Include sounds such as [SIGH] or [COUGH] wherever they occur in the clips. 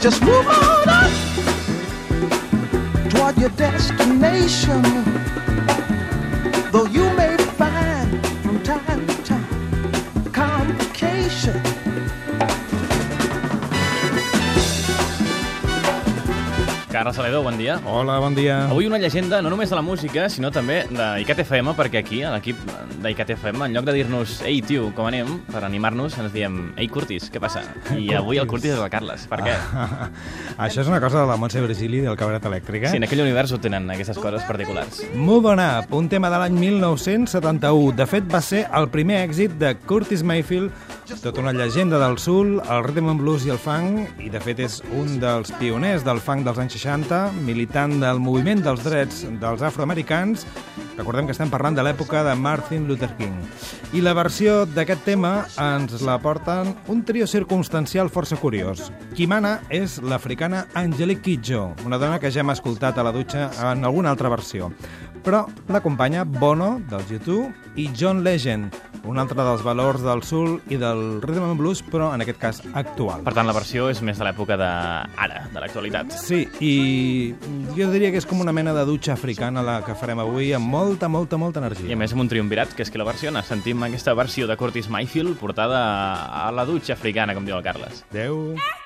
Just move on up toward your destination. Though you Carles Salado, bon dia. Hola, bon dia. Avui una llegenda no només de la música, sinó també d'ICAT FM, perquè aquí, a l'equip d'ICAT FM, en lloc de dir-nos Ei, tio, com anem? Per animar-nos, ens diem Ei, Curtis, què passa? I avui el Curtis és el Carles. Per què? [LAUGHS] Això és una cosa de la Montse Virgili del Cabaret Elèctric, eh? Sí, en aquell univers ho tenen, aquestes coses particulars. Move on Up, un tema de l'any 1971. De fet, va ser el primer èxit de Curtis Mayfield, tota una llegenda del soul, el rhythm and blues i el funk, i de fet és un dels pioners del funk dels anys 60, militant del moviment dels drets dels afroamericans. Recordem que estem parlant de l'època de Martin Luther King. I la versió d'aquest tema ens la porten un trio circumstancial força curiós. Qui mana és l'africana Angelique Kidjo, una dona que ja hem escoltat a la dutxa en alguna altra versió. Però l'acompanya Bono, dels YouTube, i John Legend, un altre dels valors del soul i del rhythm and blues, però en aquest cas actual. Per tant, la versió és més de l'època de ara, de l'actualitat. Sí, i jo diria que és com una mena de dutxa africana la que farem avui, amb molta, molta, molta energia. I a més amb un triumvirat, que és qui la versiona. Sentim aquesta versió de Curtis Mayfield portada a la dutxa africana, com diu el Carles. Adéu. Hush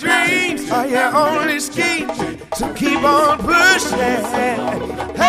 dreams are your only schemes, so keep on pushing.